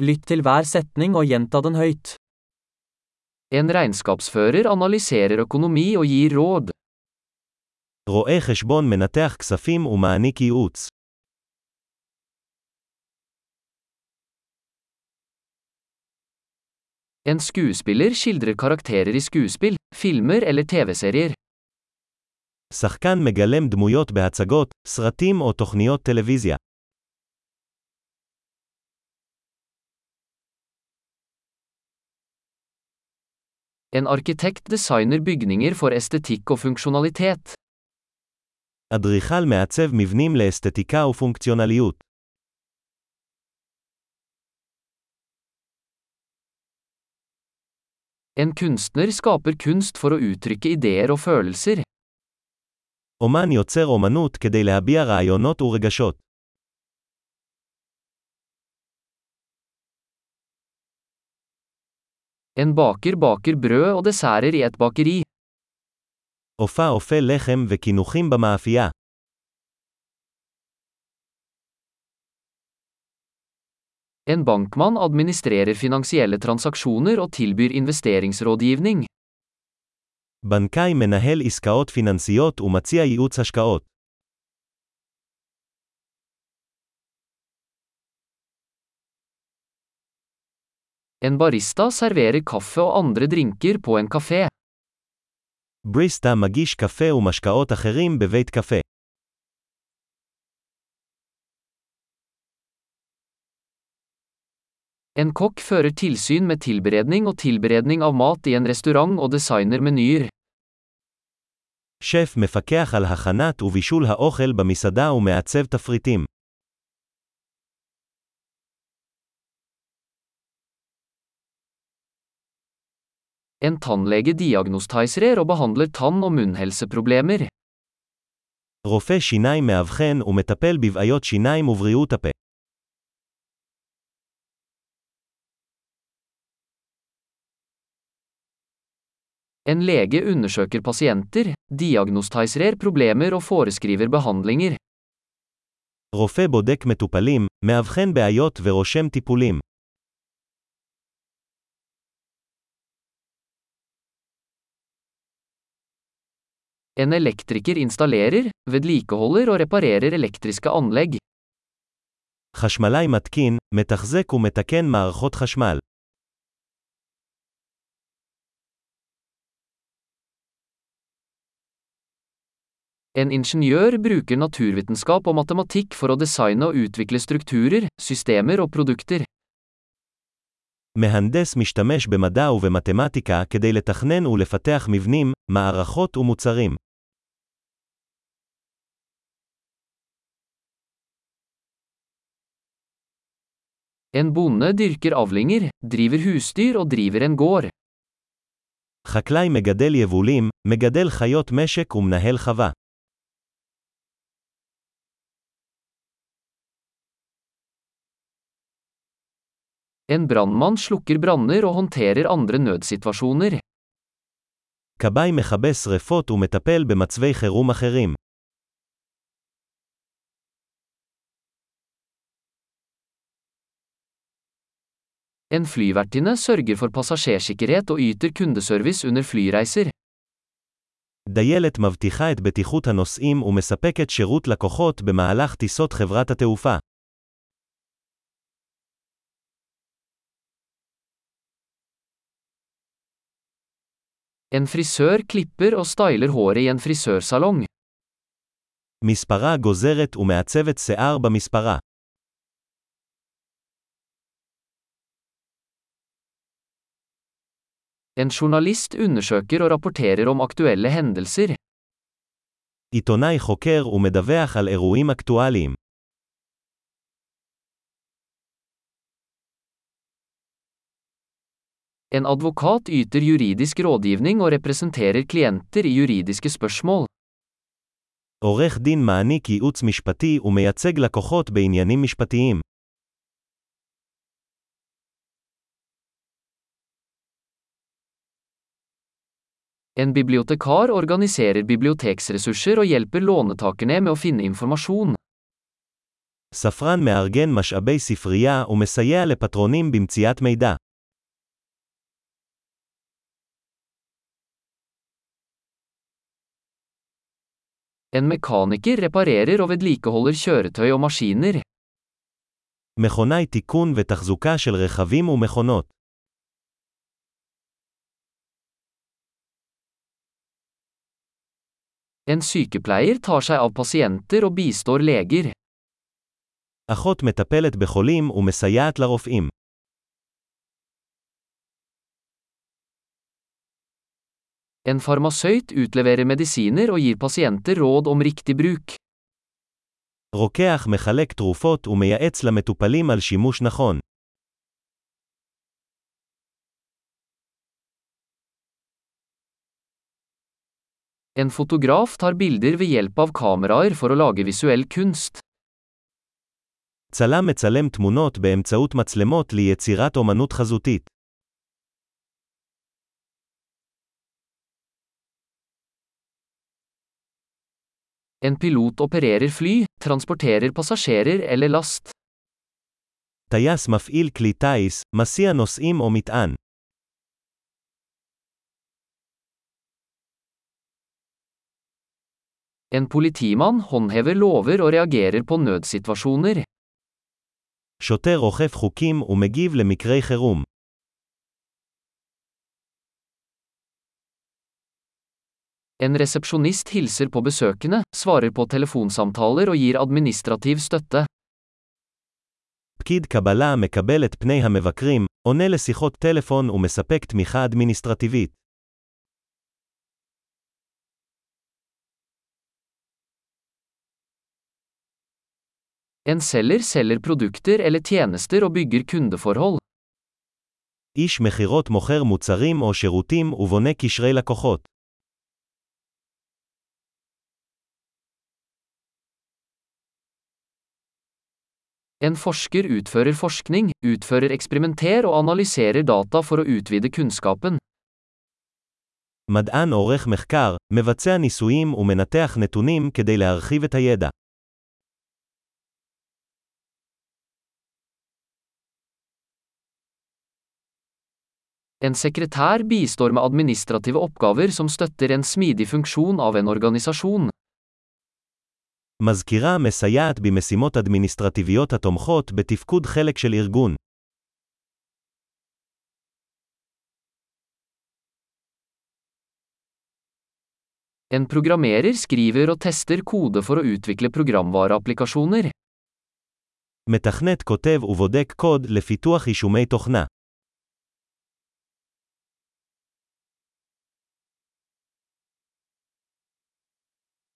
Lytt til hver setning og gjenta den høyt. En regnskapsfører analyserer økonomi og gir råd. רואה חשבון מנתח כספים ומעניק ייעוץ. En skuespiller skildrer karakterer i skuespill, filmer eller TV-serier. שחקן מגלם דמויות בהצגות, סרטים או תוכניות טלוויזיה. En arkitekt designer bygninger for estetikk og funksjonalitet. אדריכל מעצב מבנים לאסתטיקה ופונקציונליות. En kunstner skaper kunst for å uttrykke ideer og følelser. אומן יוצר אומנות כדי להביע רעיונות ורגשות. En baker baker brød og desserter i et bakeri. אופה אופה לחם וקינוחים במאפייה. En bankmann administrerer finansielle transaksjoner og tilbyr investeringsrådgivning. בנקאי מנהל עסקאות פיננסיות ומציע ייעוץ השקעות. En barista serverer kaffe og andre drinker på en kafé. בריסטה מגיש קפה ומשקאות אחרים בבית קפה. En kokk fører tilsyn med tilberedning og tilberedning av mat i en restaurant og designer menyer. שף מפקח על הכנת ובישול האוכל במסעדה ומעצב תפריטים. En tannlege diagnostiserer og behandler tann- og munnhelseproblemer. רופא שיניים מאבחן ומטפל בבעיות שיניים ובריאות הפה. En lege undersøker pasienter, diagnostiserer problemer og foreskriver behandlinger. רופא בודק מטופלים, מאבחן בעיות ורושם טיפולים. En elektriker installerer, vedlikeholder og reparerer elektriske anlegg. חשמלאי מתקין, מתחזק ומתקן מערכות חשמל. En ingeniør bruker naturvitenskap og matematikk for å designe og utvikle strukturer, systemer og produkter. מהנדס משתמש במדע ובמתמטיקה כדי לתכנן ולפתח מבנים, מערכות ומוצרים. En bonde dyrker avlinger, driver husdyr og driver en gård. חקלאי מגדל יבולים, מגדל חיות משק ומנהל חווה. En brannmann slukker branner og håndterer andre nødsituasjoner. כבאי מכבה שרפות ומטפל במצבי חירום אחרים. En flyvertinne sørger for passasjersikkerhet og yter kundeservice under flyreiser. דיילת מבטיחה את בטיחות הנוסעים ומספקת שירות לקוחות במהלך טיסות חברת התעופה. En frisør klipper og styler håret i en frisørsalong. מספרה גוזרת ומעצבת שיער במספרה. En journalist undersøker og rapporterer om aktuelle hendelser. עיתונאי חוקר ומדווח על אירועים אקטואליים. En advokat yter juridisk rådgivning og representerer klienter i juridiske spørsmål. עורך דין מעניק ייעוץ משפטי ומייצג לקוחות בעניינים משפטיים. En bibliotekar organiserer biblioteksressurser og hjelper låntakerne med å finne informasjon. ספרן מארגן משאבי ספרייה ומסייע לפטרונים במציאת מידע. En mekaniker reparerer og vedlikeholder kjøretøy og maskiner. מכונאי תיקון ותחזוקה של רכבים ומכונות. En sykepleier tar seg av pasienter og bistår leger. אחות מטפלת בחולים ומסייעת לרופאים. En farmasøyt utleverer medisiner og gir pasienter råd om riktig bruk. רוקח מחלק תרופות ומייעץ למטופלים על שימוש נכון. En fotograf tar bilder ved hjelp av kameraer for å lage visuell kunst. צלם מצלם תמונות באמצעות מצלמות ליצירת אומנות חזותית. En pilot opererer fly, transporterer passasjerer eller last. טייס מפעיל כלי טיס, מסיע נוסעים או מטען. En politimann håndhever lover og reagerer på nødsituasjoner. שוטר אוכף חוקים ומגיב למקרי חירום. En resepsjonist hilser på besøkende, svarer på telefonsamtaler og gir administrativ støtte. פקיד קבלה מקבל את פני המבקרים, עונה לשיחות טלפון ומספק תמיכה אדמיניסטרטיבית. En selger selger produkter eller tjenester og bygger kundeforhold. איש מכירות מוכר מוצרים או שירותים ובונה קשרי לקוחות. En forsker utfører forskning, utfører eksperimenter og analyserer data for å utvide kunnskapen. מדען עורך מחקר, מבצע ניסויים ומנתח נתונים כדי להרחיב את הידע. En sekretær bistår med administrative oppgaver som støtter en smidig funksjon av en organisasjon. מזכירה מסייעת במשימות אדמיניסטרטיביות התומכות בתפקוד חלק של ארגון. En programmerer skriver og tester kode for å utvikle programvareapplikasjoner. מתכנת כותב ובודק קוד לפיתוח יישומי תוכנה.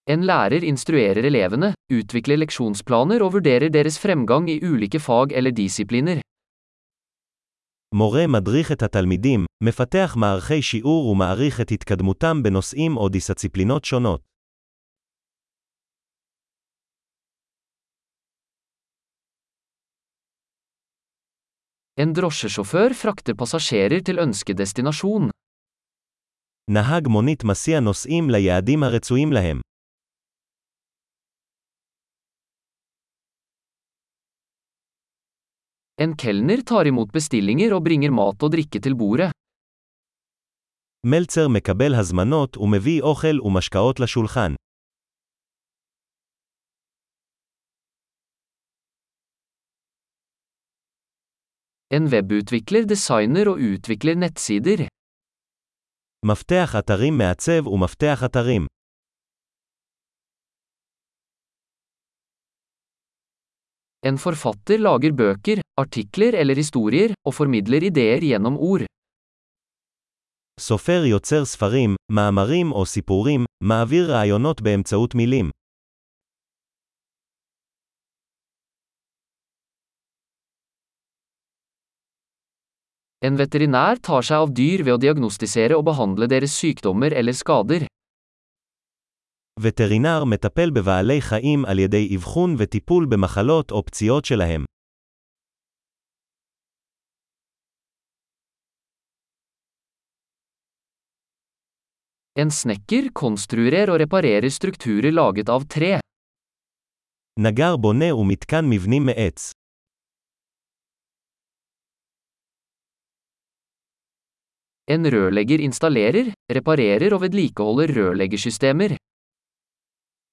En lærer instruerer elevene, utvikler leksjonsplaner og vurderer deres fremgang i ulike fag eller disipliner. מורה מדריך את התלמידים, מפתח מערכי שיעור ומעריך את התקדמותם בנושאים או דיסציפלינות שונות. En drosjesjåfør frakter passasjerer til ønskedestinasjon. נהג מונית מסיע נוסעים ליעדים הרצויים להם. En kelner tar imot bestillinger og bringer mat og drikke til bordet. מלצר מקבל הזמנות ומביא אוכל ומשקאות לשולחן. En webutvikler designer og utvikler nettsider. מפתח אתרים מעצב ומפתח אתרים. En forfatter lager bøker, artikler eller historier, og formidler ideer gjennom ord. סופר יוצר ספרים, מאמרים או סיפורים, מעביר רעיונות באמצעות מילים. En veterinær tar seg av dyr ved å diagnostisere og behandle deres sykdommer eller skader. וטרינר מטפל בבעלי חיים על ידי אבחון וטיפול במחלות או פציעות שלהם. En snekker konstruerer og reparerer strukturer laget av tre. נגר בונה ומתקן מבנים מעץ. En rørlegger installerer, reparerer og vedlikeholder rørleggersystemer.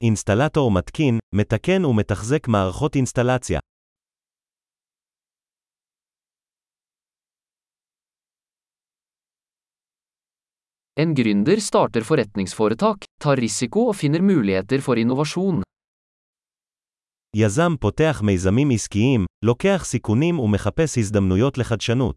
אינסטלטור מתקין, מתקן ומתחזק מערכות אינסטלציה. En gründer starter forretningsforetak, tar risiko og finner muligheter for innovasjon. יזם פותח מיזמים עסקיים, לוקח סיכונים ומחפש הזדמנויות לחדשנות.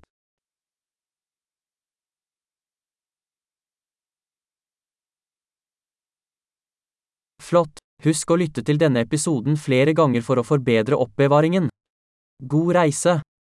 Flott! Husk å lytte til denne episoden flere ganger for å forbedre oppbevaringen. God reise!